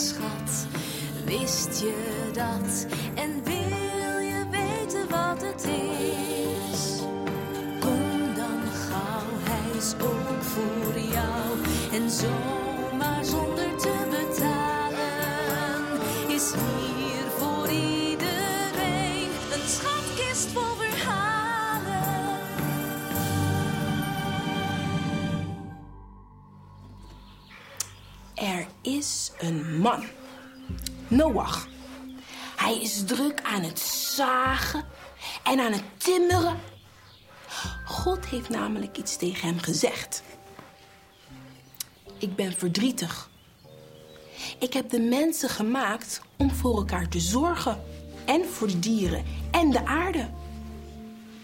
schat. Wist je dat? En wil je weten wat het is? Kom dan gauw, hij is ook voor jou. En zomaar zonder te betalen is hier Er is een man. Noach. Hij is druk aan het zagen en aan het timmeren. God heeft namelijk iets tegen hem gezegd. Ik ben verdrietig. Ik heb de mensen gemaakt om voor elkaar te zorgen. En voor de dieren en de aarde.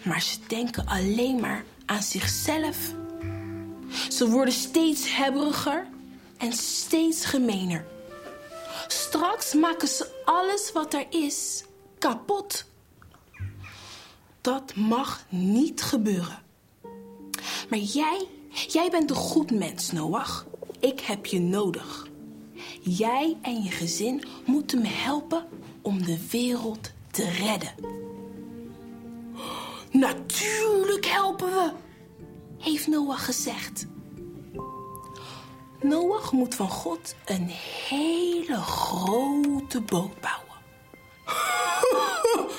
Maar ze denken alleen maar aan zichzelf. Ze worden steeds hebberiger en steeds gemener. Straks maken ze alles wat er is kapot. Dat mag niet gebeuren. Maar jij, jij bent een goed mens, Noach. Ik heb je nodig. Jij en je gezin moeten me helpen om de wereld te redden. Natuurlijk helpen we, heeft Noach gezegd. Noach moet van God een hele grote boot bouwen.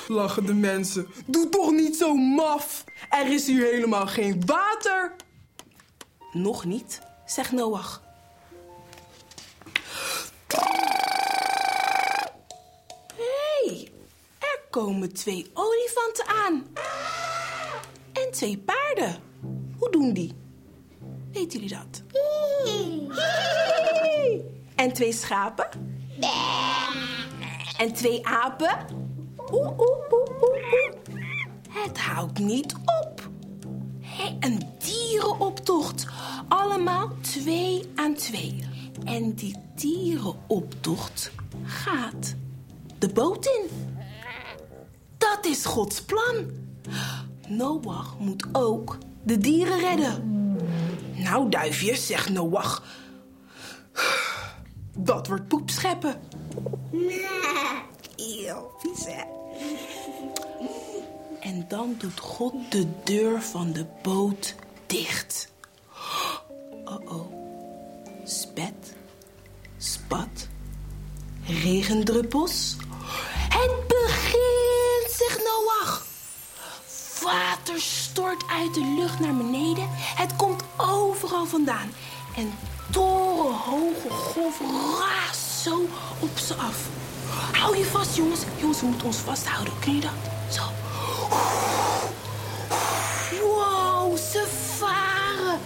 Lachen de mensen. Doe toch niet zo maf. Er is hier helemaal geen water. Nog niet, zegt Noach. Hé, hey, er komen twee olifanten aan. En twee paarden. Hoe doen die? Weten jullie dat? En twee schapen? En twee apen? Oeh, oeh, oeh, oeh, oeh. Het houdt niet op. Hé, een dierenoptocht. Allemaal twee aan twee. En die dierenoptocht gaat de boot in. Dat is Gods plan. Noach moet ook de dieren redden. Nou, duifje, zegt Noach. Dat wordt poepscheppen. Eeuw, vies hè? En dan doet God de deur van de boot dicht. Oh-oh. Spet, spat, regendruppels. Het begint, zegt Noach. Water stort uit de lucht naar beneden. Het komt overal vandaan. En torenhoge golven raast zo op ze af. Hou je vast, jongens. Jongens, we moeten ons vasthouden. Kun je dat? Zo. Wow, ze varen.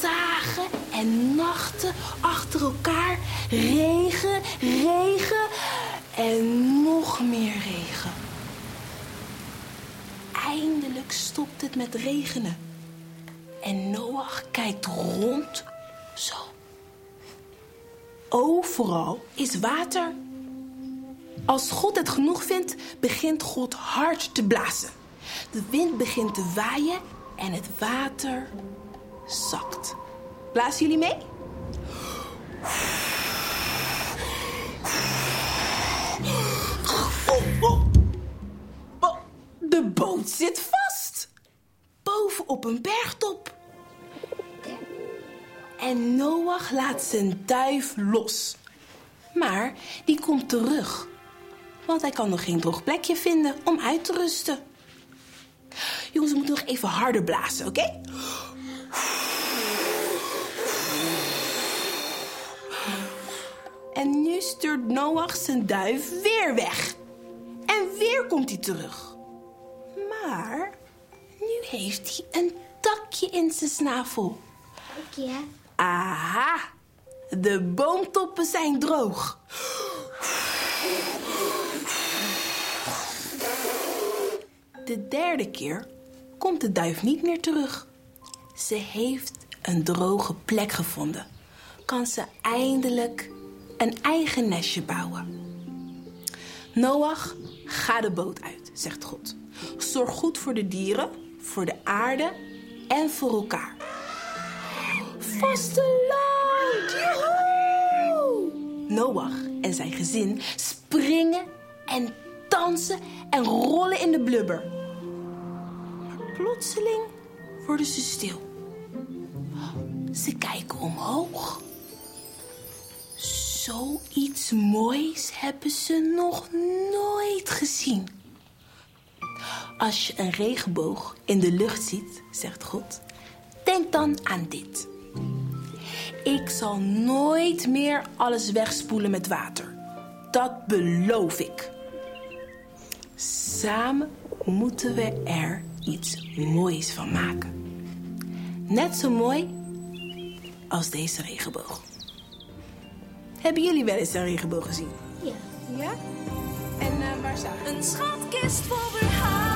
Dagen en nachten achter elkaar. Regen, regen en nog meer regen. Eindelijk stopt het met regenen. En Noach kijkt rond. Zo. Overal is water. Als God het genoeg vindt, begint God hard te blazen. De wind begint te waaien en het water zakt. Blazen jullie mee? Oh, oh. De boot zit vast. Boven op een bergtop. En Noach laat zijn duif los. Maar die komt terug. Want hij kan nog geen droog plekje vinden om uit te rusten. Jongens, we moeten nog even harder blazen, oké? En nu stuurt Noach zijn duif weer weg. En weer komt hij terug. Maar nu heeft hij een takje in zijn snavel. Ja. Aha, de boomtoppen zijn droog. De derde keer komt de duif niet meer terug. Ze heeft een droge plek gevonden. Kan ze eindelijk een eigen nestje bouwen. Noach, ga de boot uit, zegt God. Zorg goed voor de dieren, voor de aarde en voor elkaar. Vasteland! Joehoe! Noach en zijn gezin springen en dansen en rollen in de blubber. Maar plotseling worden ze stil. Ze kijken omhoog. Zoiets moois hebben ze nog nooit gezien. Als je een regenboog in de lucht ziet, zegt God, denk dan aan dit. Ik zal nooit meer alles wegspoelen met water. Dat beloof ik. Samen moeten we er iets moois van maken. Net zo mooi als deze regenboog. Hebben jullie wel eens een regenboog gezien? Ja. Ja? En uh, waar zagen Een schatkist vol verhalen.